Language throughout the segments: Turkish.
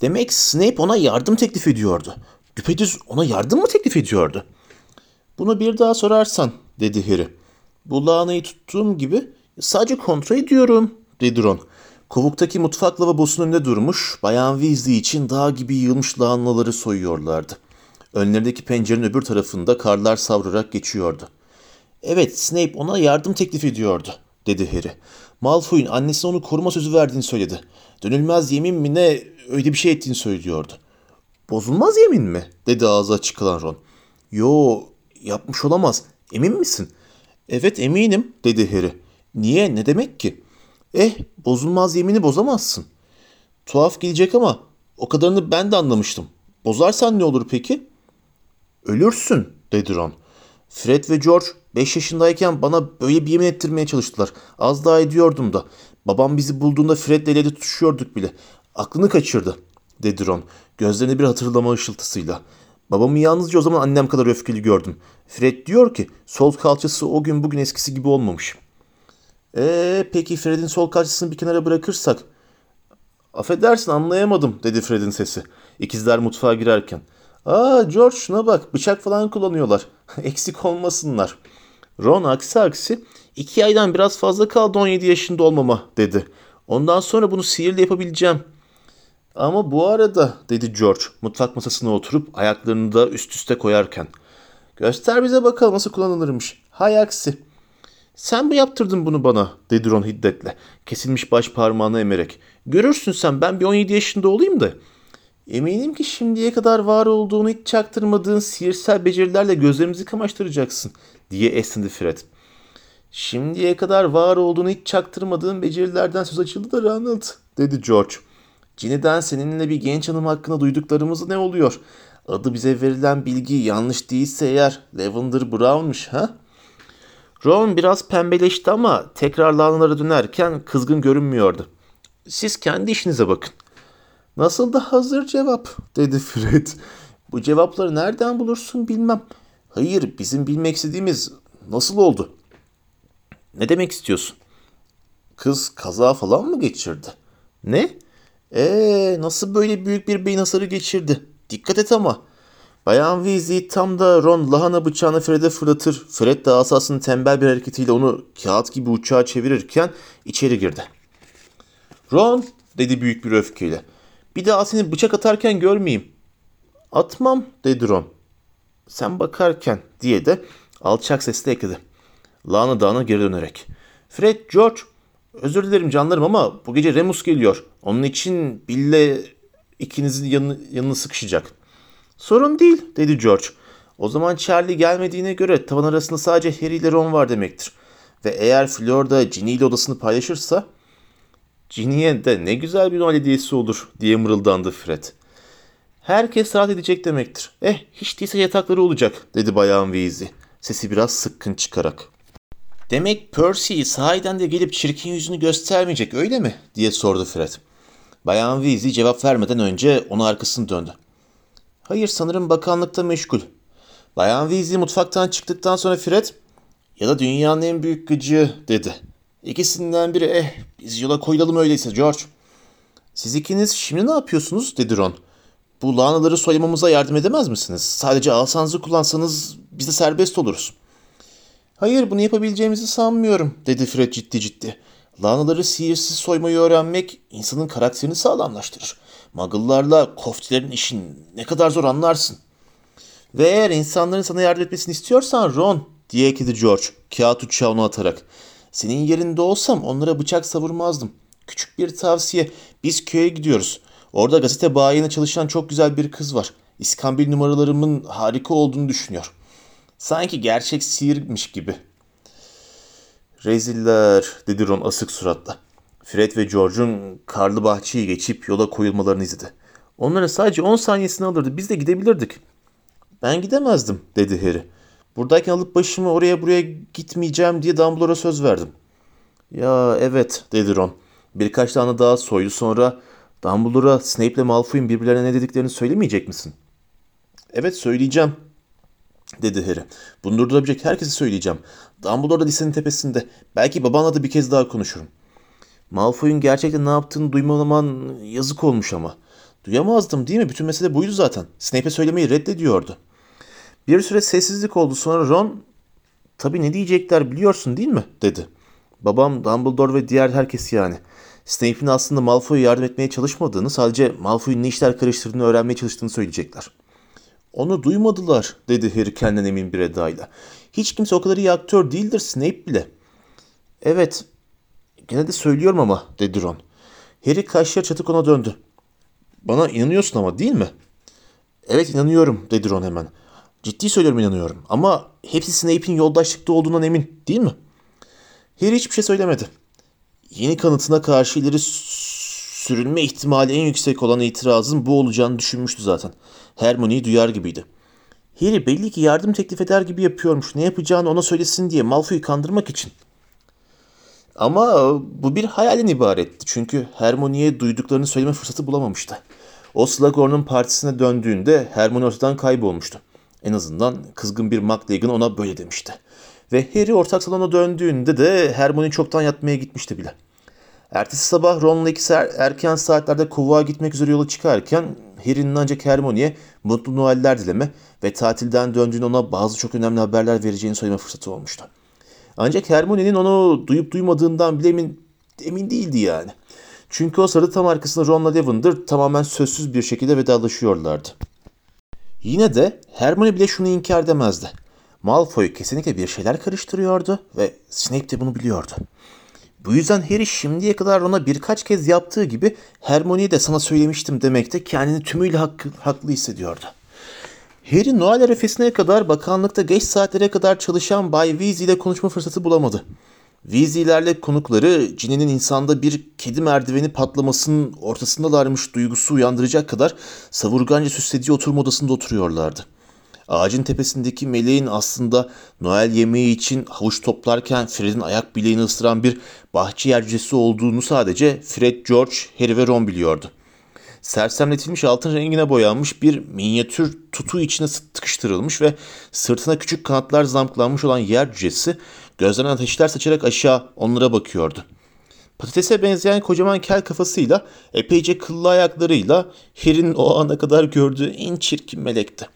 Demek Snape ona yardım teklif ediyordu. Düpedüz ona yardım mı teklif ediyordu? Bunu bir daha sorarsan, dedi Harry. Bu lahanayı tuttuğum gibi sadece kontrol ediyorum, dedi Ron. Kovuktaki mutfak lavabosunun önünde durmuş, Bayan Weasley için dağ gibi yığılmış lahanaları soyuyorlardı. Önlerindeki pencerenin öbür tarafında karlar savrarak geçiyordu. Evet, Snape ona yardım teklif ediyordu, dedi Harry. Malfoy'un annesine onu koruma sözü verdiğini söyledi. Dönülmez yemin mi ne öyle bir şey ettiğini söylüyordu. Bozulmaz yemin mi? dedi ağzı açık kalan Ron. Yo, yapmış olamaz. Emin misin? Evet eminim, dedi Harry. Niye, ne demek ki? Eh, bozulmaz yemini bozamazsın. Tuhaf gelecek ama o kadarını ben de anlamıştım. Bozarsan ne olur peki? Ölürsün, dedi Ron. Fred ve George 5 yaşındayken bana böyle bir yemin ettirmeye çalıştılar. Az daha ediyordum da. Babam bizi bulduğunda Fred'le el ele tutuşuyorduk bile. Aklını kaçırdı, dedi Ron. Gözlerinde bir hatırlama ışıltısıyla. Babamı yalnızca o zaman annem kadar öfkeli gördüm. Fred diyor ki sol kalçası o gün bugün eskisi gibi olmamış. Eee peki Fred'in sol kalçasını bir kenara bırakırsak? Affedersin anlayamadım dedi Fred'in sesi. İkizler mutfağa girerken. Aa George şuna bak bıçak falan kullanıyorlar. Eksik olmasınlar. Ron aksi aksi iki aydan biraz fazla kaldı 17 yaşında olmama dedi. Ondan sonra bunu sihirle yapabileceğim. Ama bu arada dedi George mutfak masasına oturup ayaklarını da üst üste koyarken. Göster bize bakalım nasıl kullanılırmış. Hay aksi. Sen mi yaptırdın bunu bana? dedi Ron hiddetle. Kesilmiş baş parmağını emerek. Görürsün sen ben bir 17 yaşında olayım da. Eminim ki şimdiye kadar var olduğunu hiç çaktırmadığın sihirsel becerilerle gözlerimizi kamaştıracaksın diye esindi Fred. Şimdiye kadar var olduğunu hiç çaktırmadığın becerilerden söz açıldı da Ronald dedi George. Ginny'den seninle bir genç hanım hakkında duyduklarımız ne oluyor? Adı bize verilen bilgi yanlış değilse eğer Lavender Brown'muş ha? Ron biraz pembeleşti ama tekrar lanalara dönerken kızgın görünmüyordu. Siz kendi işinize bakın. Nasıl da hazır cevap dedi Fred. Bu cevapları nereden bulursun bilmem. Hayır bizim bilmek istediğimiz nasıl oldu? Ne demek istiyorsun? Kız kaza falan mı geçirdi? Ne? Ee nasıl böyle büyük bir beyin hasarı geçirdi? Dikkat et ama. Bayan Weasley tam da Ron lahana bıçağını Fred'e fırlatır. Fred de asasının tembel bir hareketiyle onu kağıt gibi uçağa çevirirken içeri girdi. Ron dedi büyük bir öfkeyle. Bir daha seni bıçak atarken görmeyeyim. Atmam dedi Ron. Sen bakarken diye de alçak sesle ekledi. Lana dağına geri dönerek. Fred, George, özür dilerim canlarım ama bu gece Remus geliyor. Onun için Bill'le ikinizin yanı, yanını sıkışacak. Sorun değil dedi George. O zaman Charlie gelmediğine göre tavan arasında sadece Harry ile Ron var demektir. Ve eğer Fleur da Ginny ile odasını paylaşırsa Ginny'e de ne güzel bir Noel hediyesi olur diye mırıldandı Fred. Herkes rahat edecek demektir. Eh hiç değilse yatakları olacak dedi Bayan Weasley. Sesi biraz sıkkın çıkarak. Demek Percy sahiden de gelip çirkin yüzünü göstermeyecek öyle mi? diye sordu Fred. Bayan Weasley cevap vermeden önce ona arkasını döndü. Hayır sanırım bakanlıkta meşgul. Bayan Weasley mutfaktan çıktıktan sonra Fred ya da dünyanın en büyük gıcığı dedi. İkisinden biri eh biz yola koyulalım öyleyse George. Siz ikiniz şimdi ne yapıyorsunuz dedi Ron. Bu lanaları soymamıza yardım edemez misiniz? Sadece asanızı kullansanız biz de serbest oluruz. Hayır bunu yapabileceğimizi sanmıyorum dedi Fred ciddi ciddi. Lanaları sihirsiz soymayı öğrenmek insanın karakterini sağlamlaştırır. Muggle'larla koftilerin işin ne kadar zor anlarsın. Ve eğer insanların sana yardım etmesini istiyorsan Ron diye ekledi George kağıt uçağını atarak. Senin yerinde olsam onlara bıçak savurmazdım. Küçük bir tavsiye. Biz köye gidiyoruz. Orada gazete bayine çalışan çok güzel bir kız var. İskambil numaralarımın harika olduğunu düşünüyor. Sanki gerçek sihirmiş gibi. Reziller dedi Ron asık suratla. Fred ve George'un karlı bahçeyi geçip yola koyulmalarını izledi. Onlara sadece 10 saniyesini alırdı. Biz de gidebilirdik. Ben gidemezdim dedi Harry. Buradayken alıp başımı oraya buraya gitmeyeceğim diye Dumbledore'a söz verdim. Ya evet dedi Ron. Birkaç tane daha soydu sonra Dumbledore'a Snape ile Malfoy'un birbirlerine ne dediklerini söylemeyecek misin? Evet söyleyeceğim dedi Harry. Bunu durdurabilecek herkese söyleyeceğim. Dumbledore da lisenin tepesinde. Belki babanla da bir kez daha konuşurum. Malfoy'un gerçekten ne yaptığını duymalaman yazık olmuş ama. Duyamazdım değil mi? Bütün mesele buydu zaten. Snape'e söylemeyi reddediyordu. Bir süre sessizlik oldu sonra Ron tabii ne diyecekler biliyorsun değil mi? dedi. Babam, Dumbledore ve diğer herkes yani. Snape'in aslında Malfoy'a yardım etmeye çalışmadığını, sadece Malfoy'un ne işler karıştırdığını öğrenmeye çalıştığını söyleyecekler. Onu duymadılar, dedi Harry kendinden emin bir edayla. Hiç kimse o kadar iyi aktör değildir Snape bile. Evet, gene de söylüyorum ama, dedi Ron. Harry kaşları çatık ona döndü. Bana inanıyorsun ama değil mi? Evet inanıyorum, dedi Ron hemen. Ciddi söylüyorum inanıyorum. Ama hepsi Snape'in yoldaşlıkta olduğundan emin değil mi? Harry hiçbir şey söylemedi. Yeni kanıtına karşı ileri sürülme ihtimali en yüksek olan itirazın bu olacağını düşünmüştü zaten. Hermione'yi duyar gibiydi. Harry belli ki yardım teklif eder gibi yapıyormuş. Ne yapacağını ona söylesin diye Malfoy'u kandırmak için. Ama bu bir hayalin ibaretti. Çünkü Hermione'ye duyduklarını söyleme fırsatı bulamamıştı. O Slughorn'un partisine döndüğünde Hermione ortadan kaybolmuştu. En azından kızgın bir McLagan ona böyle demişti. Ve Harry ortak salona döndüğünde de Hermione çoktan yatmaya gitmişti bile. Ertesi sabah Ron'la ikisi er, erken saatlerde kovuğa gitmek üzere yola çıkarken Harry'nin ancak Hermione'ye mutlu Noeller dileme ve tatilden döndüğünde ona bazı çok önemli haberler vereceğini söyleme fırsatı olmuştu. Ancak Hermione'nin onu duyup duymadığından bile emin, emin değildi yani. Çünkü o sırada tam arkasında Ron'la Lavender tamamen sözsüz bir şekilde vedalaşıyorlardı. Yine de Hermione bile şunu inkar edemezdi. Malfoy kesinlikle bir şeyler karıştırıyordu ve Snape de bunu biliyordu. Bu yüzden Harry şimdiye kadar ona birkaç kez yaptığı gibi Hermione'yi de sana söylemiştim demekte kendini tümüyle hakkı, haklı hissediyordu. Harry Noel arifesine kadar bakanlıkta geç saatlere kadar çalışan Bay Weasley ile konuşma fırsatı bulamadı. Weasley'lerle konukları Ginny'nin insanda bir kedi merdiveni patlamasının ortasındalarmış duygusu uyandıracak kadar savurganca süslediği oturma odasında oturuyorlardı. Ağacın tepesindeki meleğin aslında Noel yemeği için havuç toplarken Fred'in ayak bileğini ısıran bir bahçe yercesi olduğunu sadece Fred, George, Harry ve Ron biliyordu. Sersemletilmiş altın rengine boyanmış bir minyatür tutu içine tıkıştırılmış ve sırtına küçük kanatlar zamklanmış olan yer cücesi gözlerine ateşler saçarak aşağı onlara bakıyordu. Patatese benzeyen kocaman kel kafasıyla, epeyce kıllı ayaklarıyla Harry'nin o ana kadar gördüğü en çirkin melekti.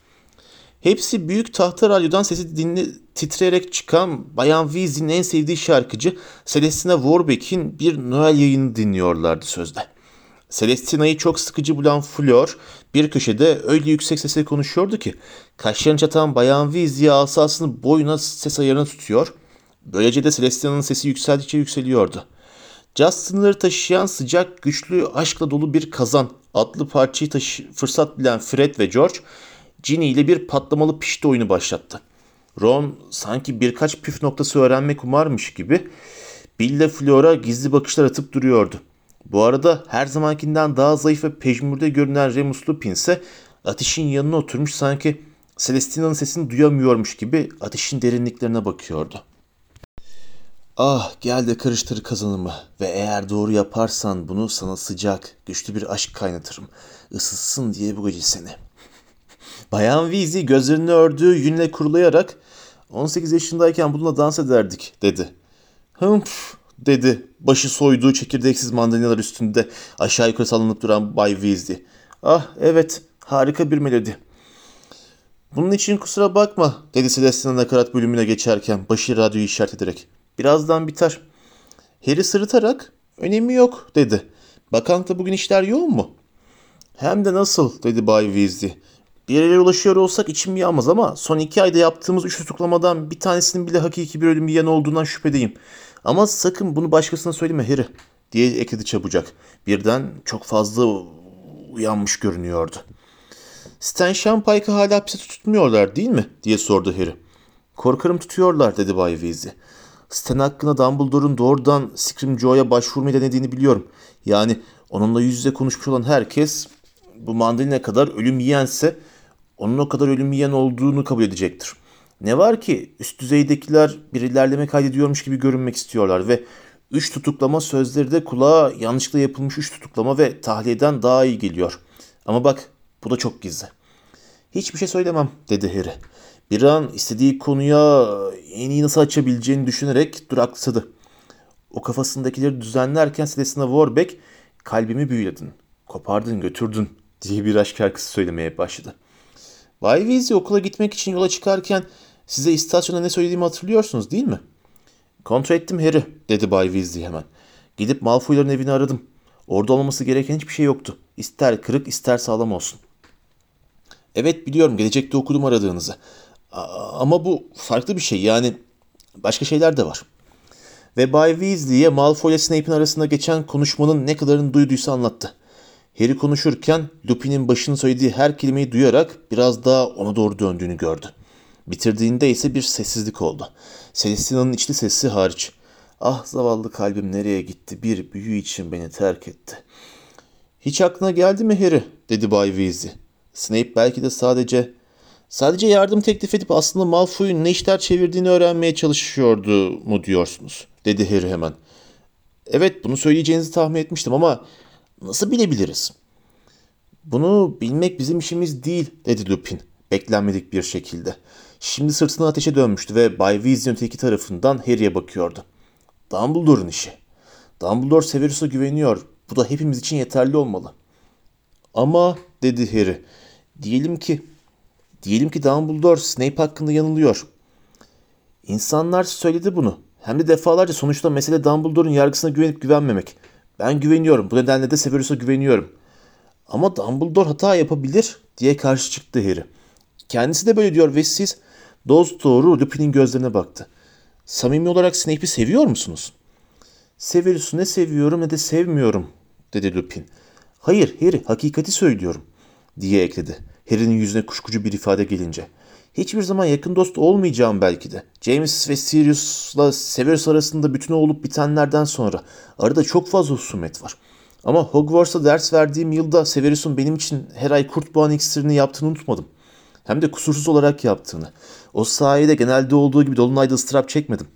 Hepsi büyük tahta radyodan sesi dinli, titreyerek çıkan Bayan Weasley'nin en sevdiği şarkıcı Celestina Warbeck'in bir Noel yayını dinliyorlardı sözde. Celestina'yı çok sıkıcı bulan Fleur bir köşede öyle yüksek sesle konuşuyordu ki kaşlarını çatan Bayan Weasley asasını boyuna ses ayarına tutuyor. Böylece de Celestina'nın sesi yükseldikçe yükseliyordu. Justin'ları taşıyan sıcak, güçlü, aşkla dolu bir kazan adlı parçayı taşı fırsat bilen Fred ve George Ginny ile bir patlamalı pişti oyunu başlattı. Ron sanki birkaç püf noktası öğrenmek umarmış gibi Bill ile Flora gizli bakışlar atıp duruyordu. Bu arada her zamankinden daha zayıf ve pejmürde görünen Remus Lupin ise ateşin yanına oturmuş sanki Celestina'nın sesini duyamıyormuş gibi ateşin derinliklerine bakıyordu. Ah gel de karıştır kazanımı ve eğer doğru yaparsan bunu sana sıcak, güçlü bir aşk kaynatırım. Isıtsın diye bu gece seni. Bayan Weasley gözlerini ördüğü yünle kurulayarak 18 yaşındayken bununla dans ederdik dedi. Hımpf dedi başı soyduğu çekirdeksiz mandalinalar üstünde aşağı yukarı sallanıp duran Bay Weasley. Ah evet harika bir melodi. Bunun için kusura bakma dedi Celestina nakarat bölümüne geçerken başı radyoyu işaret ederek. Birazdan biter. Harry sırıtarak önemi yok dedi. Bakanlıkta bugün işler yoğun mu? Hem de nasıl dedi Bay Weasley. Bir yere ulaşıyor olsak içim yağmaz ama son iki ayda yaptığımız üç tutuklamadan bir tanesinin bile hakiki bir ölüm yiyen olduğundan şüphedeyim. Ama sakın bunu başkasına söyleme Harry diye ekledi çabucak. Birden çok fazla uyanmış görünüyordu. Stan Shampike'ı hala hapse tutmuyorlar değil mi? diye sordu Harry. Korkarım tutuyorlar dedi Bay Weasley. Stan hakkında Dumbledore'un doğrudan Scrimgeour'a başvurmayı denediğini biliyorum. Yani onunla yüz yüze konuşmuş olan herkes bu mandalina kadar ölüm yiyense onun o kadar ölüm yiyen olduğunu kabul edecektir. Ne var ki üst düzeydekiler bir ilerleme kaydediyormuş gibi görünmek istiyorlar ve üç tutuklama sözleri de kulağa yanlışlıkla yapılmış üç tutuklama ve tahliyeden daha iyi geliyor. Ama bak bu da çok gizli. Hiçbir şey söylemem dedi Harry. Bir an istediği konuya en iyi nasıl açabileceğini düşünerek duraksadı. O kafasındakileri düzenlerken Celestina Warbeck kalbimi büyüledin, kopardın götürdün diye bir aşk şarkısı söylemeye başladı. Bay Weasley okula gitmek için yola çıkarken size istasyonda ne söylediğimi hatırlıyorsunuz değil mi? Kontrol ettim Harry dedi Bay Weasley hemen. Gidip Malfoy'ların evini aradım. Orada olmaması gereken hiçbir şey yoktu. İster kırık ister sağlam olsun. Evet biliyorum gelecekte okudum aradığınızı. Ama bu farklı bir şey yani başka şeyler de var. Ve Bay Weasley'e Malfoy ile Snape'in arasında geçen konuşmanın ne kadarını duyduysa anlattı. Harry konuşurken Lupin'in başını söylediği her kelimeyi duyarak biraz daha ona doğru döndüğünü gördü. Bitirdiğinde ise bir sessizlik oldu. Celestina'nın içli sesi hariç. Ah zavallı kalbim nereye gitti? Bir büyü için beni terk etti. Hiç aklına geldi mi Harry? dedi Bay Weasley. Snape belki de sadece sadece yardım teklif edip aslında Malfoy'un ne işler çevirdiğini öğrenmeye çalışıyordu mu diyorsunuz? dedi Harry hemen. Evet bunu söyleyeceğinizi tahmin etmiştim ama nasıl bilebiliriz? Bunu bilmek bizim işimiz değil dedi Lupin beklenmedik bir şekilde. Şimdi sırtını ateşe dönmüştü ve Bay Weasley'in öteki tarafından Harry'e bakıyordu. Dumbledore'un işi. Dumbledore Severus'a güveniyor. Bu da hepimiz için yeterli olmalı. Ama dedi Harry. Diyelim ki diyelim ki Dumbledore Snape hakkında yanılıyor. İnsanlar söyledi bunu. Hem de defalarca sonuçta mesele Dumbledore'un yargısına güvenip güvenmemek. Ben güveniyorum. Bu nedenle de Severus'a güveniyorum. Ama Dumbledore hata yapabilir diye karşı çıktı Harry. Kendisi de böyle diyor ve siz dost doğru Lupin'in gözlerine baktı. Samimi olarak Snape'i seviyor musunuz? Severus'u ne seviyorum ne de sevmiyorum dedi Lupin. Hayır Harry hakikati söylüyorum diye ekledi. Harry'nin yüzüne kuşkucu bir ifade gelince. Hiçbir zaman yakın dost olmayacağım belki de. James ve Sirius'la Severus arasında bütün olup bitenlerden sonra arada çok fazla husumet var. Ama Hogwarts'ta ders verdiğim yılda Severus'un benim için her ay kurt boğan iksirini yaptığını unutmadım. Hem de kusursuz olarak yaptığını. O sayede genelde olduğu gibi Dolunay'da ıstırap çekmedim.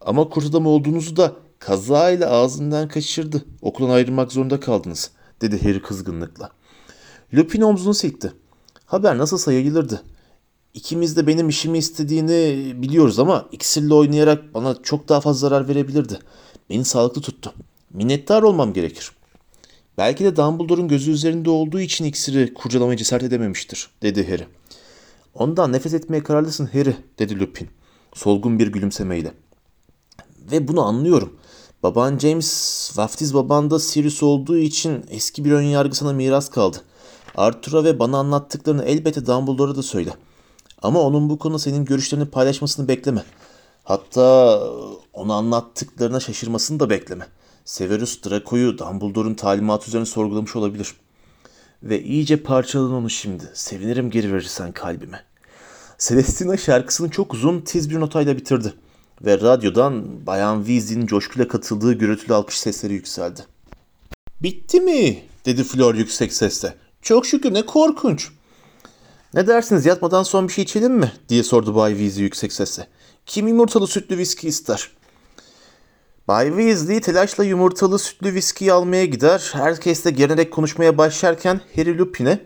Ama kurt adam olduğunuzu da kazayla ağzından kaçırdı. Okuldan ayrılmak zorunda kaldınız, dedi Harry kızgınlıkla. Lupin omzunu silkti. Haber nasılsa yayılırdı. İkimiz de benim işimi istediğini biliyoruz ama iksirle oynayarak bana çok daha fazla zarar verebilirdi. Beni sağlıklı tuttu. Minnettar olmam gerekir. Belki de Dumbledore'un gözü üzerinde olduğu için iksiri kurcalamaya cesaret edememiştir, dedi Harry. Ondan nefes etmeye kararlısın Harry, dedi Lupin, solgun bir gülümsemeyle. Ve bunu anlıyorum. Baban James, vaftiz baban da Sirius olduğu için eski bir ön yargı sana miras kaldı. Arthur'a ve bana anlattıklarını elbette Dumbledore'a da söyle. Ama onun bu konuda senin görüşlerini paylaşmasını bekleme. Hatta onu anlattıklarına şaşırmasını da bekleme. Severus Draco'yu Dumbledore'un talimatı üzerine sorgulamış olabilir. Ve iyice parçaladın onu şimdi. Sevinirim geri verirsen kalbime. Celestina şarkısını çok uzun tiz bir notayla bitirdi. Ve radyodan Bayan Weasley'nin coşkuyla katıldığı gürültülü alkış sesleri yükseldi. Bitti mi? dedi Flor yüksek sesle. Çok şükür ne korkunç. Ne dersiniz yatmadan son bir şey içelim mi? diye sordu Bay Weasley yüksek sesle. Kim yumurtalı sütlü viski ister? Bay Weasley telaşla yumurtalı sütlü viskiyi almaya gider. Herkes de gelenerek konuşmaya başlarken Harry Lupin'e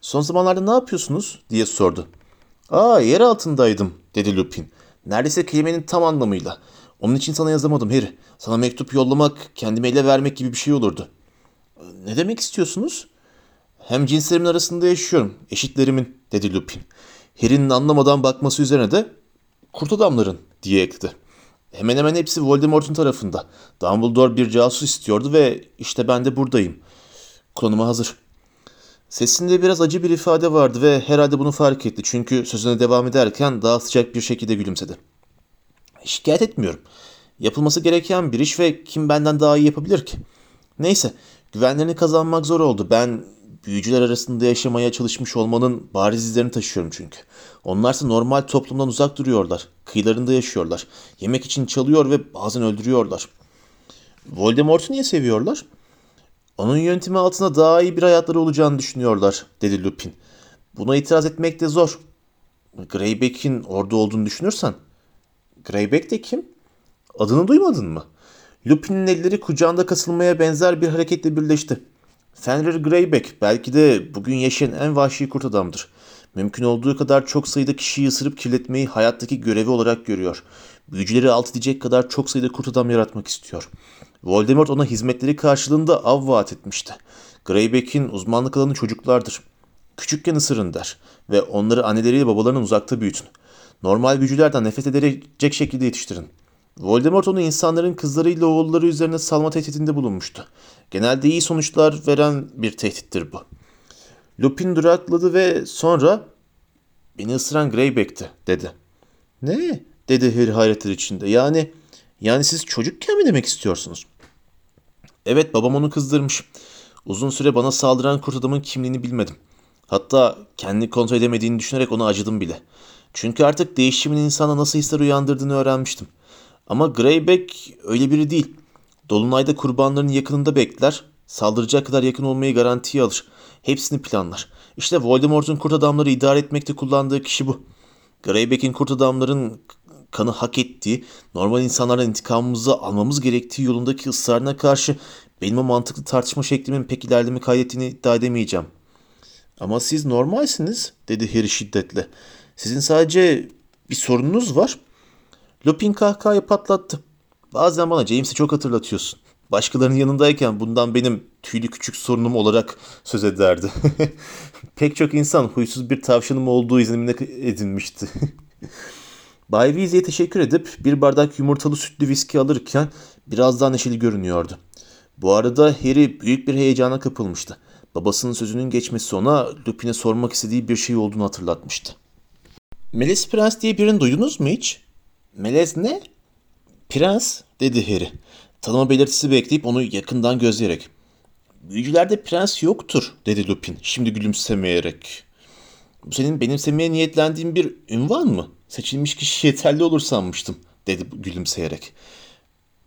''Son zamanlarda ne yapıyorsunuz?'' diye sordu. ''Aa yer altındaydım.'' dedi Lupin. Neredeyse kelimenin tam anlamıyla. Onun için sana yazamadım Harry. Sana mektup yollamak, kendime ele vermek gibi bir şey olurdu. Ne demek istiyorsunuz? Hem cinslerimin arasında yaşıyorum. Eşitlerimin, dedi Lupin. Harry'nin anlamadan bakması üzerine de kurt adamların diye ekledi. Hemen hemen hepsi Voldemort'un tarafında. Dumbledore bir casus istiyordu ve işte ben de buradayım. Konuma hazır. Sesinde biraz acı bir ifade vardı ve herhalde bunu fark etti çünkü sözüne devam ederken daha sıcak bir şekilde gülümsedi. Şikayet etmiyorum. Yapılması gereken bir iş ve kim benden daha iyi yapabilir ki? Neyse, güvenlerini kazanmak zor oldu. Ben büyücüler arasında yaşamaya çalışmış olmanın bariz izlerini taşıyorum çünkü. Onlarsa normal toplumdan uzak duruyorlar. Kıyılarında yaşıyorlar. Yemek için çalıyor ve bazen öldürüyorlar. Voldemort'u niye seviyorlar? Onun yöntemi altında daha iyi bir hayatları olacağını düşünüyorlar, dedi Lupin. Buna itiraz etmek de zor. Greyback'in orada olduğunu düşünürsen. Greyback de kim? Adını duymadın mı? Lupin'in elleri kucağında kasılmaya benzer bir hareketle birleşti. Fenrir Greyback belki de bugün yaşayan en vahşi kurt adamdır. Mümkün olduğu kadar çok sayıda kişiyi ısırıp kirletmeyi hayattaki görevi olarak görüyor. Büyücüleri alt edecek kadar çok sayıda kurt adam yaratmak istiyor. Voldemort ona hizmetleri karşılığında av vaat etmişti. Greyback'in uzmanlık alanı çocuklardır. Küçükken ısırın der ve onları anneleriyle babalarından uzakta büyütün. Normal büyücülerden nefret edecek şekilde yetiştirin. Voldemort onu insanların kızlarıyla oğulları üzerine salma tehditinde bulunmuştu. Genelde iyi sonuçlar veren bir tehdittir bu. Lupin durakladı ve sonra beni ısıran Greyback'ti dedi. Ne? dedi Harry hayretler içinde. Yani yani siz çocukken mi demek istiyorsunuz? Evet babam onu kızdırmış. Uzun süre bana saldıran kurt adamın kimliğini bilmedim. Hatta kendi kontrol edemediğini düşünerek ona acıdım bile. Çünkü artık değişimin insana nasıl hisler uyandırdığını öğrenmiştim. Ama Greyback öyle biri değil. Dolunayda kurbanların yakınında bekler, saldıracak kadar yakın olmayı garantiye alır. Hepsini planlar. İşte Voldemort'un kurt adamları idare etmekte kullandığı kişi bu. Greyback'in kurt adamların kanı hak ettiği, normal insanlardan intikamımızı almamız gerektiği yolundaki ısrarına karşı benim o mantıklı tartışma şeklimin pek ilerleme kaydettiğini iddia edemeyeceğim. Ama siz normalsiniz, dedi Harry şiddetle. Sizin sadece bir sorununuz var. Lupin kahkahayı patlattı. Bazen bana James'i çok hatırlatıyorsun. Başkalarının yanındayken bundan benim tüylü küçük sorunum olarak söz ederdi. Pek çok insan huysuz bir tavşanım olduğu izlenimine edinmişti. Bay Weasley'e teşekkür edip bir bardak yumurtalı sütlü viski alırken biraz daha neşeli görünüyordu. Bu arada Harry büyük bir heyecana kapılmıştı. Babasının sözünün geçmesi ona Lupin'e sormak istediği bir şey olduğunu hatırlatmıştı. Meles Prens diye birini duydunuz mu hiç? Melez ne? Prens dedi Harry. Tanıma belirtisi bekleyip onu yakından gözleyerek. Büyücülerde prens yoktur dedi Lupin şimdi gülümsemeyerek. Bu senin benimsemeye niyetlendiğin bir ünvan mı? Seçilmiş kişi yeterli olur sanmıştım dedi gülümseyerek.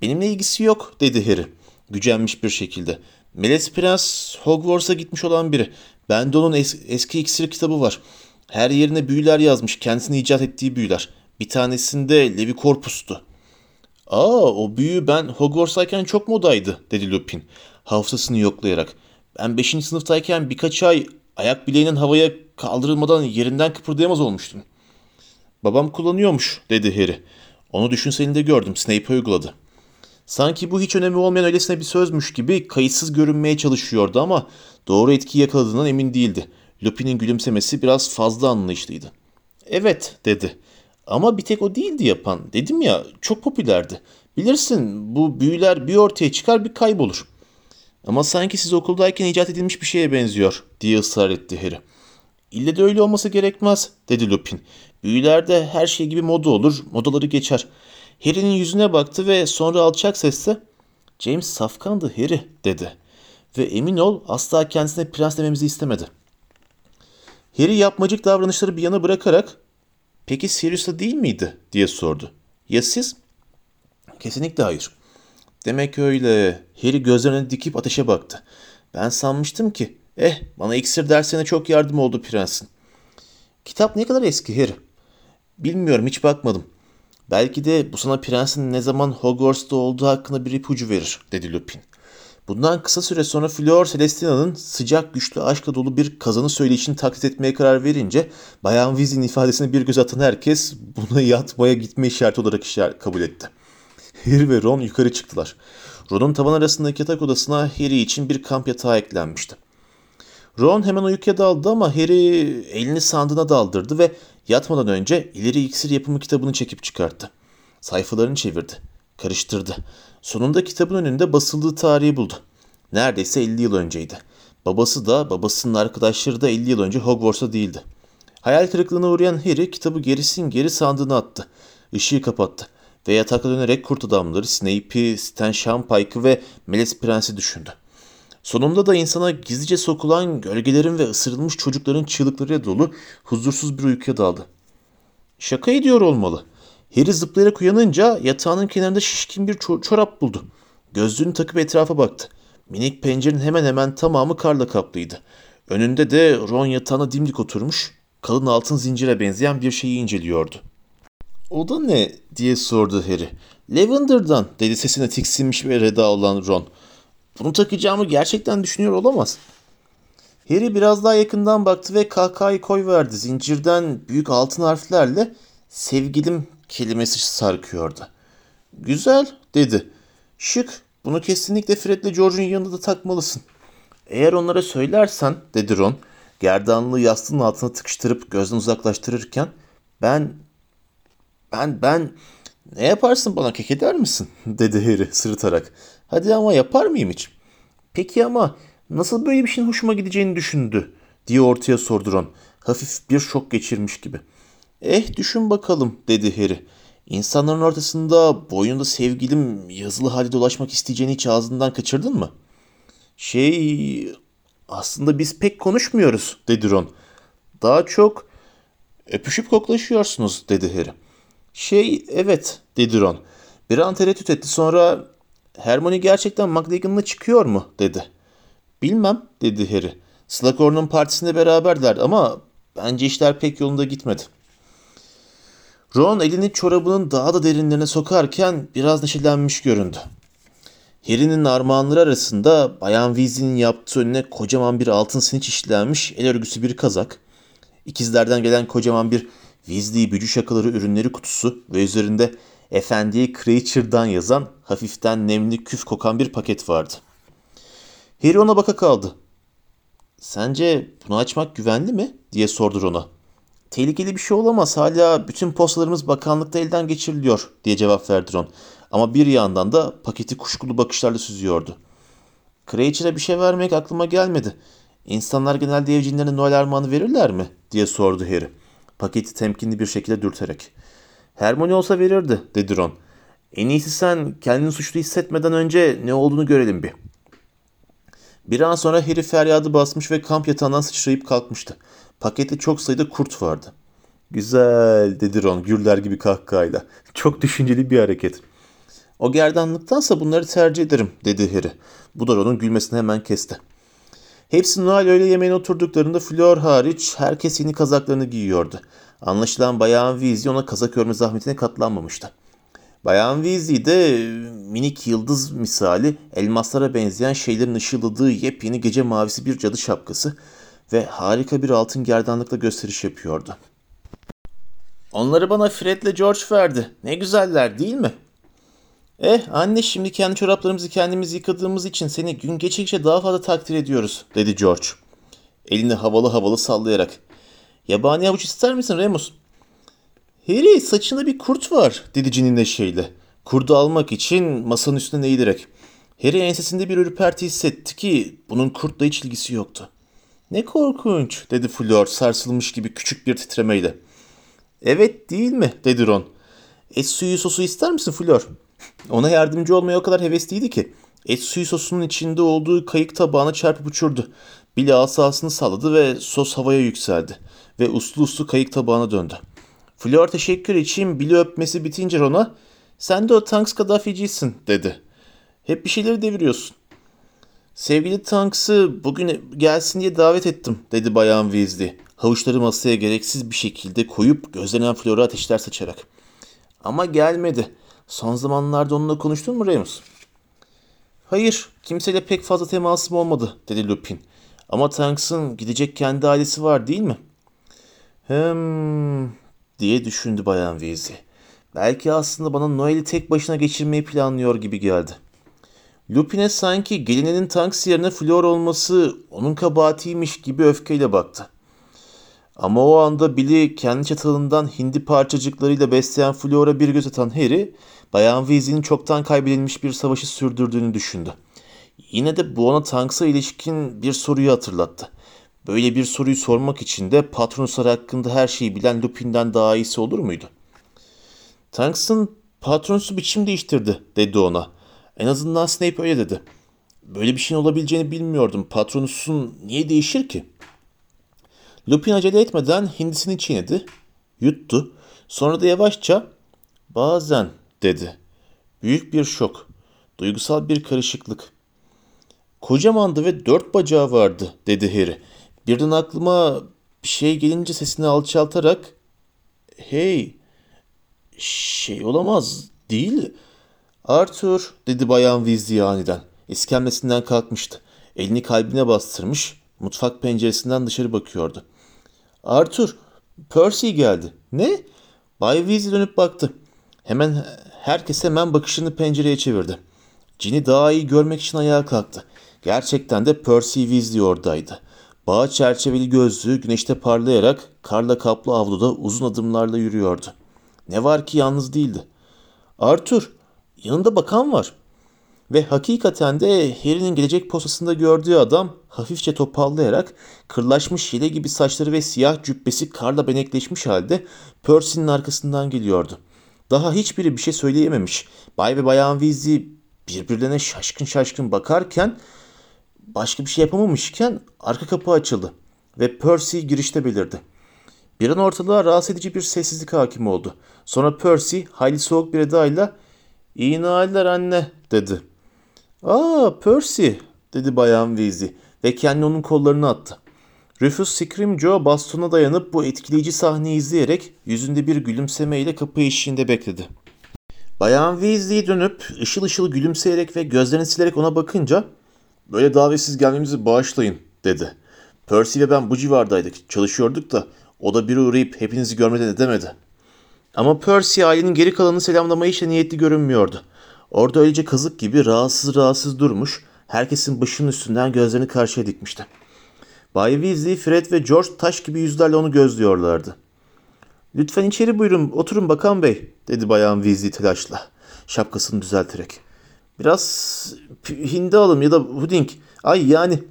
Benimle ilgisi yok dedi Harry gücenmiş bir şekilde. Meles Prens Hogwarts'a gitmiş olan biri. Bende onun es- eski iksir kitabı var. Her yerine büyüler yazmış. Kendisini icat ettiği büyüler. Bir tanesinde Levi Corpus'tu. Aa o büyü ben Hogwarts'tayken çok modaydı dedi Lupin hafızasını yoklayarak. Ben 5. sınıftayken birkaç ay ayak bileğinin havaya kaldırılmadan yerinden kıpırdayamaz olmuştum. Babam kullanıyormuş dedi Harry. Onu düşünselinde gördüm Snape uyguladı. Sanki bu hiç önemi olmayan öylesine bir sözmüş gibi kayıtsız görünmeye çalışıyordu ama doğru etki yakaladığından emin değildi. Lupin'in gülümsemesi biraz fazla anlayışlıydı. Evet dedi. Ama bir tek o değildi yapan. Dedim ya çok popülerdi. Bilirsin bu büyüler bir ortaya çıkar bir kaybolur. Ama sanki siz okuldayken icat edilmiş bir şeye benziyor diye ısrar etti Harry. İlle de öyle olması gerekmez dedi Lupin. Büyülerde her şey gibi moda olur, modaları geçer. Harry'nin yüzüne baktı ve sonra alçak sesle James safkandı Harry dedi. Ve emin ol asla kendisine prens dememizi istemedi. Harry yapmacık davranışları bir yana bırakarak peki Sirius'ta değil miydi diye sordu. Ya siz? Kesinlikle hayır. Demek öyle. Harry gözlerine dikip ateşe baktı. Ben sanmıştım ki eh bana iksir dersine çok yardım oldu prensin. Kitap ne kadar eski Harry? Bilmiyorum hiç bakmadım. Belki de bu sana prensin ne zaman Hogwarts'ta olduğu hakkında bir ipucu verir, dedi Lupin. Bundan kısa süre sonra Fleur Celestina'nın sıcak güçlü aşkla dolu bir kazanı söyleyişini taklit etmeye karar verince Bayan Weasley'in ifadesine bir göz atan herkes buna yatmaya gitme işareti olarak işaret kabul etti. Harry ve Ron yukarı çıktılar. Ron'un tavan arasındaki yatak odasına Harry için bir kamp yatağı eklenmişti. Ron hemen uykuya daldı ama Harry elini sandığına daldırdı ve yatmadan önce ileri iksir yapımı kitabını çekip çıkarttı. Sayfalarını çevirdi. Karıştırdı. Sonunda kitabın önünde basıldığı tarihi buldu. Neredeyse 50 yıl önceydi. Babası da babasının arkadaşları da 50 yıl önce Hogwarts'ta değildi. Hayal kırıklığına uğrayan Harry kitabı gerisin geri sandığına attı. Işığı kapattı ve yatakta dönerek kurt adamları Snape'i, Stan Shampike'ı ve Meles Prens'i düşündü. Sonunda da insana gizlice sokulan gölgelerin ve ısırılmış çocukların çığlıklarıyla dolu huzursuz bir uykuya daldı. Şaka ediyor olmalı. Harry zıplayarak uyanınca yatağının kenarında şişkin bir ço- çorap buldu. Gözlüğünü takıp etrafa baktı. Minik pencerenin hemen hemen tamamı karla kaplıydı. Önünde de Ron yatağına dimdik oturmuş, kalın altın zincire benzeyen bir şeyi inceliyordu. O da ne diye sordu Harry. Lavender'dan dedi sesine tiksinmiş ve reda olan Ron. Bunu takacağımı gerçekten düşünüyor olamaz. Harry biraz daha yakından baktı ve kahkahayı koyverdi. Zincirden büyük altın harflerle sevgilim kelimesi sarkıyordu. Güzel dedi. Şık. Bunu kesinlikle Fred'le George'un yanında da takmalısın. Eğer onlara söylersen dedi Ron. Gerdanlığı yastığın altına tıkıştırıp gözden uzaklaştırırken ben ben ben ne yaparsın bana kek eder misin? dedi Harry sırıtarak. Hadi ama yapar mıyım hiç? Peki ama nasıl böyle bir şeyin hoşuma gideceğini düşündü diye ortaya sordu Ron. Hafif bir şok geçirmiş gibi. Eh düşün bakalım dedi Harry. İnsanların ortasında boyunda sevgilim yazılı halde dolaşmak isteyeceğini hiç ağzından kaçırdın mı? Şey aslında biz pek konuşmuyoruz dedi Ron. Daha çok öpüşüp koklaşıyorsunuz dedi Harry. Şey evet dedi Ron. Bir an tereddüt etti sonra Hermione gerçekten McLagan'la çıkıyor mu dedi. Bilmem dedi Harry. Slughorn'un partisinde beraberler ama bence işler pek yolunda gitmedi. Ron elini çorabının daha da derinlerine sokarken biraz neşelenmiş göründü. Harry'nin armağanları arasında Bayan Weasley'nin yaptığı önüne kocaman bir altın siniç işlenmiş el örgüsü bir kazak, ikizlerden gelen kocaman bir Weasley bücü şakaları ürünleri kutusu ve üzerinde Efendiye Creature'dan yazan hafiften nemli küf kokan bir paket vardı. Harry ona baka kaldı. Sence bunu açmak güvenli mi? diye sordu Ron'a. Tehlikeli bir şey olamaz. Hala bütün postalarımız bakanlıkta elden geçiriliyor diye cevap verdi Ron. Ama bir yandan da paketi kuşkulu bakışlarla süzüyordu. Creature'a bir şey vermek aklıma gelmedi. İnsanlar genelde evcinlerine Noel armağanı verirler mi? diye sordu Harry. Paketi temkinli bir şekilde dürterek. Hermione olsa verirdi dedi Ron. En iyisi sen kendini suçlu hissetmeden önce ne olduğunu görelim bir. Bir an sonra Harry feryadı basmış ve kamp yatağından sıçrayıp kalkmıştı. Pakette çok sayıda kurt vardı. Güzel dedi Ron güller gibi kahkahayla. Çok düşünceli bir hareket. O gerdanlıktansa bunları tercih ederim dedi Harry. Bu da Ron'un gülmesini hemen kesti. Hepsi Noel öğle yemeğine oturduklarında Fleur hariç herkes yeni kazaklarını giyiyordu. Anlaşılan Bayan Weasley ona kazak örme zahmetine katlanmamıştı. Bayan Weasley de minik yıldız misali elmaslara benzeyen şeylerin ışıldadığı yepyeni gece mavisi bir cadı şapkası ve harika bir altın gerdanlıkla gösteriş yapıyordu. Onları bana Fred'le George verdi. Ne güzeller değil mi? Eh anne şimdi kendi çoraplarımızı kendimiz yıkadığımız için seni gün geçtikçe daha fazla takdir ediyoruz dedi George. Elini havalı havalı sallayarak. Yabani avuç ister misin Remus? Harry saçında bir kurt var dedi Ginny neşeyle. Kurdu almak için masanın üstüne eğilerek. Harry ensesinde bir ürperti hissetti ki bunun kurtla hiç ilgisi yoktu. Ne korkunç dedi Fleur sarsılmış gibi küçük bir titremeyle. Evet değil mi dedi Ron. Et suyu sosu ister misin Fleur? Ona yardımcı olmaya o kadar hevesliydi ki. Et suyu sosunun içinde olduğu kayık tabağına çarpıp uçurdu. Billy asasını salladı ve sos havaya yükseldi. Ve uslu uslu kayık tabağına döndü. Fleur teşekkür için Billy öpmesi bitince Ron'a sen de o Tanks Kaddafici'sin dedi. Hep bir şeyleri deviriyorsun. Sevgili Tanks'ı bugün gelsin diye davet ettim dedi Bayan Weasley. Havuçları masaya gereksiz bir şekilde koyup gözlenen Fleur'a ateşler saçarak. Ama gelmedi. Son zamanlarda onunla konuştun mu Remus? Hayır, kimseyle pek fazla temasım olmadı dedi Lupin. Ama Tanks'ın gidecek kendi ailesi var değil mi? Hem diye düşündü Bayan Weasley. Belki aslında bana Noel'i tek başına geçirmeyi planlıyor gibi geldi. Lupin'e sanki gelininin Tanks yerine Fleur olması onun kabahatiymiş gibi öfkeyle baktı. Ama o anda Billy kendi çatalından hindi parçacıklarıyla besleyen Fleur'a bir göz atan Harry, Bayan Weasley'nin çoktan kaybedilmiş bir savaşı sürdürdüğünü düşündü. Yine de bu ona Tanks'a ilişkin bir soruyu hatırlattı. Böyle bir soruyu sormak için de Patronuslar hakkında her şeyi bilen Lupin'den daha iyisi olur muydu? Tanks'ın Patronus'u biçim değiştirdi dedi ona. En azından Snape öyle dedi. Böyle bir şeyin olabileceğini bilmiyordum. Patronus'un niye değişir ki? Lupin acele etmeden hindisini çiğnedi, yuttu. Sonra da yavaşça bazen dedi. Büyük bir şok, duygusal bir karışıklık. Kocamandı ve dört bacağı vardı dedi Harry. Birden aklıma bir şey gelince sesini alçaltarak hey şey olamaz değil. Arthur dedi bayan Weasley aniden. İskemlesinden kalkmıştı. Elini kalbine bastırmış Mutfak penceresinden dışarı bakıyordu. Arthur, Percy geldi. Ne? Bay Weasley dönüp baktı. Hemen herkes hemen bakışını pencereye çevirdi. Ginny daha iyi görmek için ayağa kalktı. Gerçekten de Percy Weasley oradaydı. Bağ çerçeveli gözlüğü güneşte parlayarak karla kaplı avluda uzun adımlarla yürüyordu. Ne var ki yalnız değildi. Arthur, yanında bakan var. Ve hakikaten de Harry'nin gelecek posasında gördüğü adam hafifçe topallayarak kırlaşmış yele gibi saçları ve siyah cübbesi karla benekleşmiş halde Percy'nin arkasından geliyordu. Daha hiçbiri bir şey söyleyememiş. Bay ve Bayan Weasley birbirlerine şaşkın şaşkın bakarken başka bir şey yapamamışken arka kapı açıldı ve Percy girişte belirdi. Bir an ortalığa rahatsız edici bir sessizlik hakim oldu. Sonra Percy hayli soğuk bir edayla ''İyi nailler anne'' dedi. ''Aa Percy'' dedi Bayan Weasley ve kendini onun kollarına attı. Rufus Scrimgeour bastona dayanıp bu etkileyici sahneyi izleyerek yüzünde bir gülümsemeyle kapı eşiğinde bekledi. Bayan Weasley dönüp ışıl ışıl gülümseyerek ve gözlerini silerek ona bakınca ''Böyle davetsiz gelmemizi bağışlayın'' dedi. Percy ve ben bu civardaydık, çalışıyorduk da o da biri uğrayıp hepinizi görmeden edemedi. Ama Percy ailenin geri kalanını selamlamaya hiç niyetli görünmüyordu. Orada öylece kazık gibi rahatsız rahatsız durmuş, herkesin başının üstünden gözlerini karşıya dikmişti. Bay Weasley, Fred ve George taş gibi yüzlerle onu gözlüyorlardı. ''Lütfen içeri buyurun, oturun bakan bey.'' dedi bayan Weasley telaşla, şapkasını düzelterek. ''Biraz hindi alım ya da puding. Ay yani.''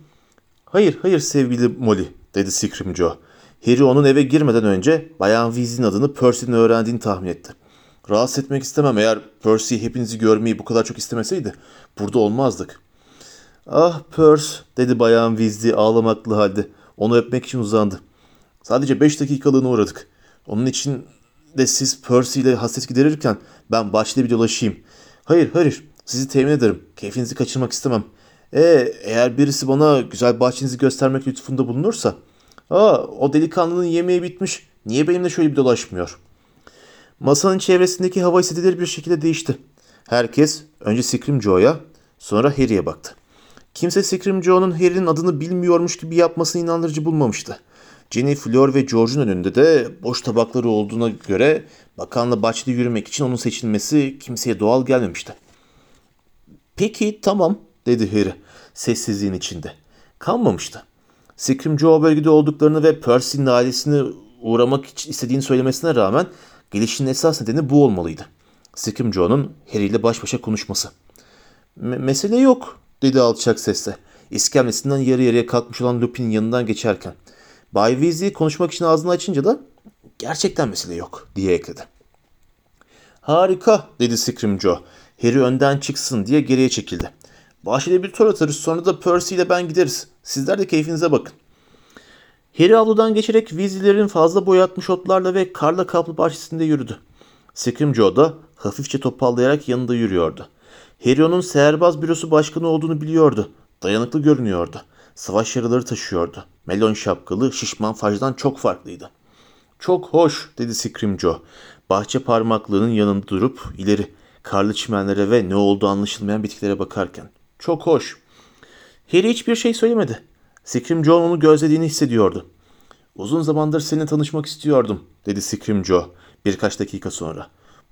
''Hayır, hayır sevgili Molly.'' dedi Scrimgeour. Harry onun eve girmeden önce Bayan Weasley'in adını Percy'nin öğrendiğini tahmin etti. Rahatsız etmek istemem eğer Percy hepinizi görmeyi bu kadar çok istemeseydi burada olmazdık. Ah Percy dedi Bayan Weasley ağlamaklı halde. Onu öpmek için uzandı. Sadece beş dakikalığına uğradık. Onun için de siz Percy ile hasret giderirken ben bahçede bir dolaşayım. Hayır hayır sizi temin ederim. Keyfinizi kaçırmak istemem. E, eğer birisi bana güzel bahçenizi göstermek lütfunda bulunursa Aa, o delikanlının yemeği bitmiş. Niye benimle şöyle bir dolaşmıyor? Masanın çevresindeki hava hissedilir bir şekilde değişti. Herkes önce Scrimgeour'a sonra Harry'e baktı. Kimse Scrimgeour'un Harry'nin adını bilmiyormuş gibi yapmasını inandırıcı bulmamıştı. Jenny, Fleur ve George'un önünde de boş tabakları olduğuna göre bakanla bahçede yürümek için onun seçilmesi kimseye doğal gelmemişti. Peki tamam dedi Harry sessizliğin içinde. Kalmamıştı. Scrimgeour bölgede olduklarını ve Percy'nin ailesini uğramak istediğini söylemesine rağmen gelişinin esas nedeni bu olmalıydı. Scrimgeour'un Harry ile baş başa konuşması. mesele yok dedi alçak sesle. İskemlesinden yarı yarıya kalkmış olan Lupin'in yanından geçerken. Bay Weasley konuşmak için ağzını açınca da gerçekten mesele yok diye ekledi. Harika dedi Scrimgeour. Harry önden çıksın diye geriye çekildi. Bahçede bir tur atarız sonra da Percy ile ben gideriz. Sizler de keyfinize bakın. Harry avludan geçerek Weasley'lerin fazla boyatmış otlarla ve karla kaplı bahçesinde yürüdü. Scrimgeour da hafifçe topallayarak yanında yürüyordu. Harry onun seherbaz bürosu başkanı olduğunu biliyordu. Dayanıklı görünüyordu. Savaş yaraları taşıyordu. Melon şapkalı, şişman fajdan çok farklıydı. Çok hoş dedi Scrimgeour. Bahçe parmaklığının yanında durup ileri karlı çimenlere ve ne olduğu anlaşılmayan bitkileri bakarken. Çok hoş. Harry hiçbir şey söylemedi. Scrimgeour onu gözlediğini hissediyordu. Uzun zamandır seninle tanışmak istiyordum, dedi Scrimgeour birkaç dakika sonra.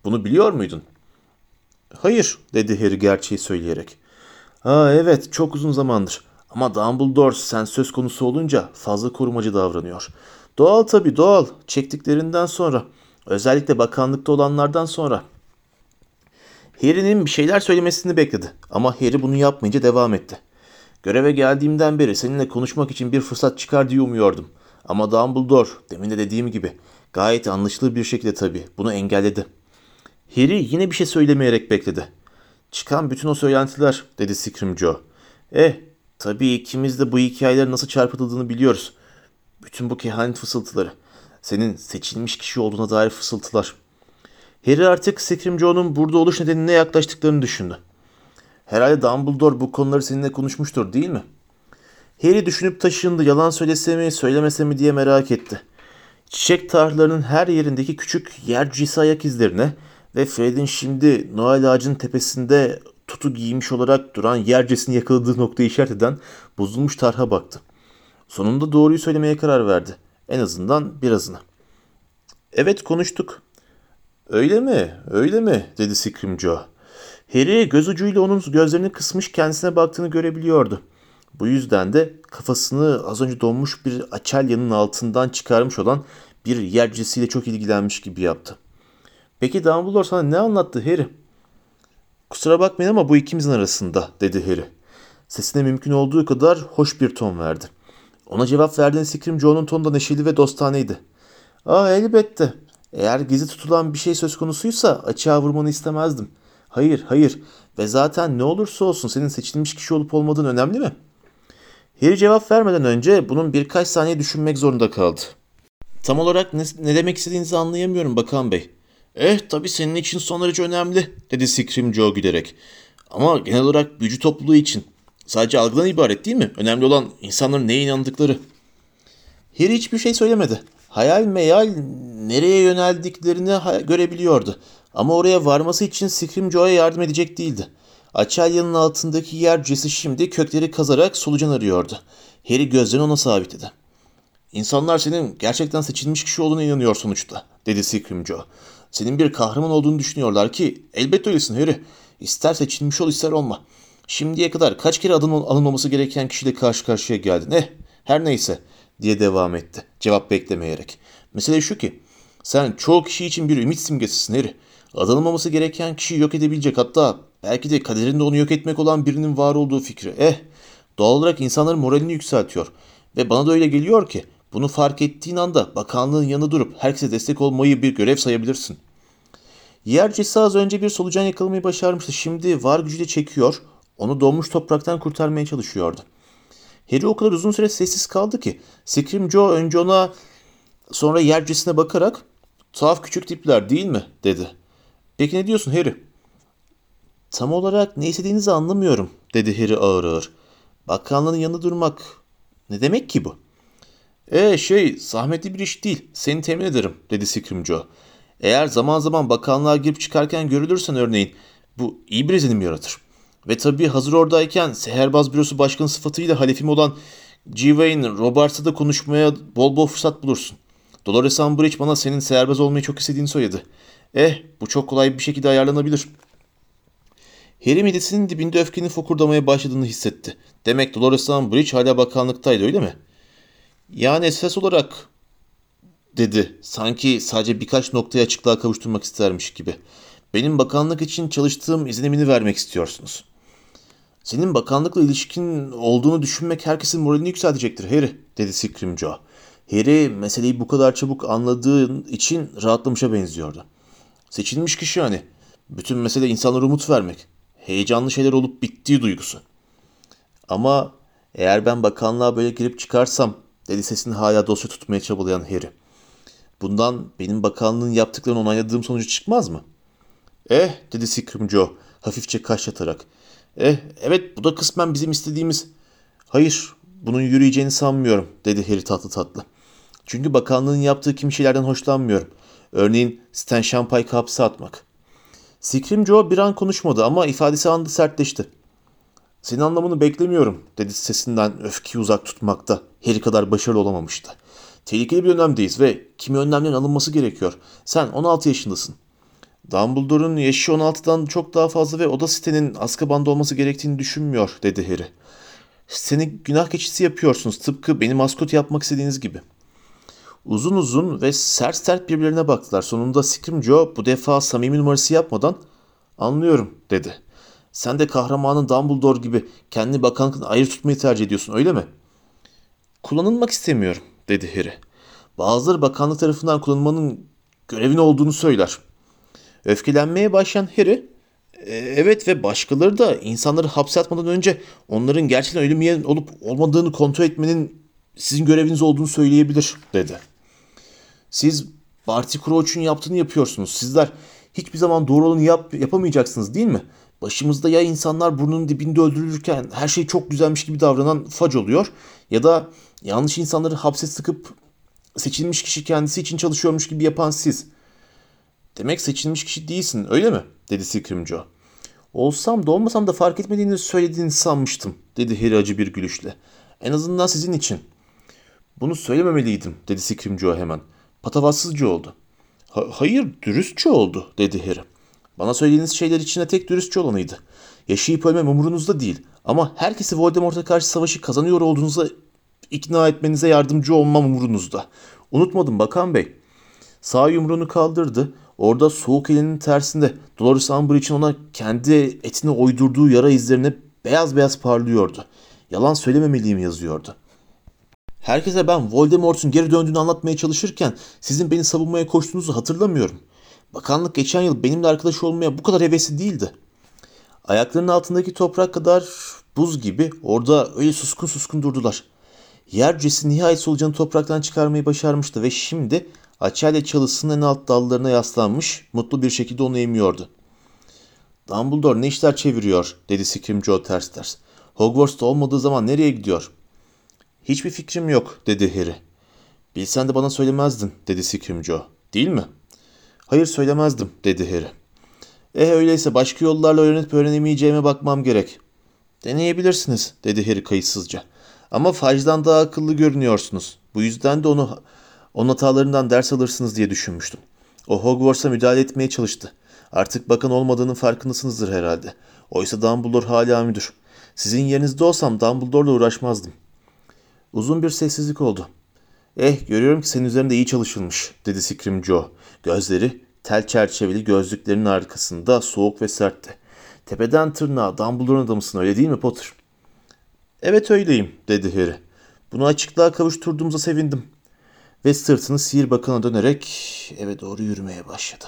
Bunu biliyor muydun? Hayır, dedi Harry gerçeği söyleyerek. Ha evet, çok uzun zamandır. Ama Dumbledore sen söz konusu olunca fazla korumacı davranıyor. Doğal tabii doğal. Çektiklerinden sonra. Özellikle bakanlıkta olanlardan sonra. Harry'nin bir şeyler söylemesini bekledi. Ama Harry bunu yapmayınca devam etti. Göreve geldiğimden beri seninle konuşmak için bir fırsat çıkar diye umuyordum. Ama Dumbledore, demin de dediğim gibi, gayet anlaşılır bir şekilde tabii, bunu engelledi. Harry yine bir şey söylemeyerek bekledi. Çıkan bütün o söylentiler, dedi Scrimgeour. Eh, tabii ikimiz de bu hikayelerin nasıl çarpıtıldığını biliyoruz. Bütün bu kehanet fısıltıları. Senin seçilmiş kişi olduğuna dair fısıltılar. Harry artık Scrimgeour'un burada oluş nedenine yaklaştıklarını düşündü. Herhalde Dumbledore bu konuları seninle konuşmuştur değil mi? Harry düşünüp taşındı. Yalan söylese mi, söylemese mi diye merak etti. Çiçek tarlalarının her yerindeki küçük yer cisi ayak izlerine ve Fred'in şimdi Noel ağacının tepesinde tutu giymiş olarak duran yercesini yakaladığı noktayı işaret eden bozulmuş tarha baktı. Sonunda doğruyu söylemeye karar verdi. En azından birazını. Evet konuştuk. Öyle mi? Öyle mi? dedi Joe. Harry göz ucuyla onun gözlerini kısmış kendisine baktığını görebiliyordu. Bu yüzden de kafasını az önce donmuş bir açelyanın altından çıkarmış olan bir yercisiyle çok ilgilenmiş gibi yaptı. Peki Dumbledore sana ne anlattı Harry? Kusura bakmayın ama bu ikimizin arasında dedi Harry. Sesine mümkün olduğu kadar hoş bir ton verdi. Ona cevap verdiğin Scream Joe'nun tonu da neşeli ve dostaneydi. Aa elbette. Eğer gizli tutulan bir şey söz konusuysa açığa vurmanı istemezdim. Hayır, hayır. Ve zaten ne olursa olsun senin seçilmiş kişi olup olmadığın önemli mi? Harry cevap vermeden önce bunun birkaç saniye düşünmek zorunda kaldı. Tam olarak ne, ne demek istediğinizi anlayamıyorum Bakan Bey. Eh tabii senin için son derece önemli dedi Scream Joe gülerek. Ama genel olarak büyücü topluluğu için. Sadece algıdan ibaret değil mi? Önemli olan insanların neye inandıkları. Harry hiçbir şey söylemedi. Hayal meyal nereye yöneldiklerini görebiliyordu. Ama oraya varması için Joe'ya yardım edecek değildi. Açelya'nın altındaki yer cesi şimdi kökleri kazarak solucan arıyordu. Harry gözlerini ona sabitledi. İnsanlar senin gerçekten seçilmiş kişi olduğuna inanıyor sonuçta, dedi Joe. Senin bir kahraman olduğunu düşünüyorlar ki elbette öylesin Harry. İster seçilmiş ol ister olma. Şimdiye kadar kaç kere adın alınmaması gereken kişiyle karşı karşıya geldin. Eh her neyse diye devam etti cevap beklemeyerek. Mesele şu ki sen çoğu kişi için bir ümit simgesisin Harry. Adanılmaması gereken kişiyi yok edebilecek hatta belki de kaderinde onu yok etmek olan birinin var olduğu fikri. Eh doğal olarak insanların moralini yükseltiyor. Ve bana da öyle geliyor ki bunu fark ettiğin anda bakanlığın yanı durup herkese destek olmayı bir görev sayabilirsin. Yercesi az önce bir solucan yakalamayı başarmıştı. Şimdi var gücüyle çekiyor. Onu donmuş topraktan kurtarmaya çalışıyordu. Harry o kadar uzun süre sessiz kaldı ki Scream Joe önce ona sonra yercesine bakarak tuhaf küçük tipler değil mi dedi. Peki ne diyorsun Harry? Tam olarak ne istediğinizi anlamıyorum dedi Harry ağır ağır. Bakanlığın yanında durmak ne demek ki bu? E şey zahmetli bir iş değil seni temin ederim dedi Scream Joe. Eğer zaman zaman bakanlığa girip çıkarken görülürsen örneğin bu iyi bir izlenim yaratır. Ve tabii hazır oradayken Seherbaz Bürosu Başkanı sıfatıyla halefim olan G. Wayne Roberts'a da konuşmaya bol bol fırsat bulursun. Dolores Umbridge bana senin seherbaz olmayı çok istediğini söyledi. Eh bu çok kolay bir şekilde ayarlanabilir. Harry midesinin dibinde öfkenin fokurdamaya başladığını hissetti. Demek Dolores Umbridge hala bakanlıktaydı öyle mi? Yani esas olarak dedi. Sanki sadece birkaç noktaya açıklığa kavuşturmak istermiş gibi. Benim bakanlık için çalıştığım izlenimini vermek istiyorsunuz. Senin bakanlıkla ilişkin olduğunu düşünmek herkesin moralini yükseltecektir Harry, dedi Scream Joe. Harry meseleyi bu kadar çabuk anladığı için rahatlamışa benziyordu. Seçilmiş kişi hani. Bütün mesele insanlara umut vermek. Heyecanlı şeyler olup bittiği duygusu. Ama eğer ben bakanlığa böyle girip çıkarsam, dedi sesini hala dosya tutmaya çabalayan Harry. Bundan benim bakanlığın yaptıklarını onayladığım sonucu çıkmaz mı? Eh, dedi Scream Joe hafifçe kaş yatarak. Eh, evet bu da kısmen bizim istediğimiz. Hayır, bunun yürüyeceğini sanmıyorum, dedi Harry tatlı tatlı. Çünkü bakanlığın yaptığı şeylerden hoşlanmıyorum. Örneğin Stan Champike'ı hapse atmak. Scream Joe bir an konuşmadı ama ifadesi anında sertleşti. Senin anlamını beklemiyorum, dedi sesinden öfkeyi uzak tutmakta. Harry kadar başarılı olamamıştı. Tehlikeli bir dönemdeyiz ve kimi önlemlerin alınması gerekiyor. Sen 16 yaşındasın. Dumbledore'un yaşı 16'dan çok daha fazla ve o da sitenin Azkaban'da olması gerektiğini düşünmüyor, dedi Harry. Seni günah keçisi yapıyorsunuz tıpkı beni maskot yapmak istediğiniz gibi. Uzun uzun ve sert sert birbirlerine baktılar. Sonunda Joe bu defa samimi numarası yapmadan anlıyorum dedi. Sen de kahramanın Dumbledore gibi kendi bakanlıktan ayrı tutmayı tercih ediyorsun öyle mi? Kullanılmak istemiyorum dedi Harry. Bazıları bakanlık tarafından kullanılmanın görevin olduğunu söyler. Öfkelenmeye başlayan Harry, e, evet ve başkaları da insanları hapse atmadan önce onların gerçekten ölüm olup olmadığını kontrol etmenin sizin göreviniz olduğunu söyleyebilir dedi. Siz Barty Crouch'un yaptığını yapıyorsunuz. Sizler hiçbir zaman doğru olanı yap, yapamayacaksınız değil mi? Başımızda ya insanlar burnunun dibinde öldürülürken her şey çok güzelmiş gibi davranan fac oluyor ya da yanlış insanları hapse sıkıp seçilmiş kişi kendisi için çalışıyormuş gibi yapan siz. Demek seçilmiş kişi değilsin öyle mi? dedi Joe. Olsam da olmasam da fark etmediğini söylediğini sanmıştım dedi Harry acı bir gülüşle. En azından sizin için. Bunu söylememeliydim dedi Joe hemen. Patavatsızca oldu. "Ha- hayır dürüstçe oldu dedi Harry. Bana söylediğiniz şeyler içinde tek dürüstçe olanıydı. Yaşayıp ölmem umurunuzda değil. Ama herkesi Voldemort'a karşı savaşı kazanıyor olduğunuza ikna etmenize yardımcı olmam umurunuzda. Unutmadım Bakan Bey. Sağ yumruğunu kaldırdı. Orada soğuk elinin tersinde Dolores Umbridge'in ona kendi etine uydurduğu yara izlerine beyaz beyaz parlıyordu. Yalan söylememeliyim yazıyordu. Herkese ben Voldemort'un geri döndüğünü anlatmaya çalışırken sizin beni savunmaya koştuğunuzu hatırlamıyorum. Bakanlık geçen yıl benimle arkadaş olmaya bu kadar hevesli değildi. Ayaklarının altındaki toprak kadar buz gibi orada öyle suskun suskun durdular. Yer cücesi nihayet solucanı topraktan çıkarmayı başarmıştı ve şimdi açelya çalısının en alt dallarına yaslanmış mutlu bir şekilde onu emiyordu. Dumbledore ne işler çeviriyor dedi Scrimgeour ters ters. Hogwarts'ta olmadığı zaman nereye gidiyor? Hiçbir fikrim yok dedi Harry. Bilsen de bana söylemezdin dedi Scrimgeour. Değil mi? Hayır söylemezdim dedi Harry. Eh öyleyse başka yollarla öğrenip öğrenemeyeceğime bakmam gerek. Deneyebilirsiniz dedi Harry kayıtsızca. Ama Faj'dan daha akıllı görünüyorsunuz. Bu yüzden de onu onun hatalarından ders alırsınız diye düşünmüştüm. O Hogwarts'a müdahale etmeye çalıştı. Artık bakan olmadığının farkındasınızdır herhalde. Oysa Dumbledore hala müdür. Sizin yerinizde olsam Dumbledore'la uğraşmazdım. Uzun bir sessizlik oldu. Eh görüyorum ki senin üzerinde iyi çalışılmış dedi Scream Joe. Gözleri tel çerçeveli gözlüklerinin arkasında soğuk ve sertti. Tepeden tırnağa Dumbledore'un adamısın öyle değil mi Potter? Evet öyleyim dedi Harry. Bunu açıklığa kavuşturduğumuza sevindim. Ve sırtını sihir bakana dönerek eve doğru yürümeye başladı.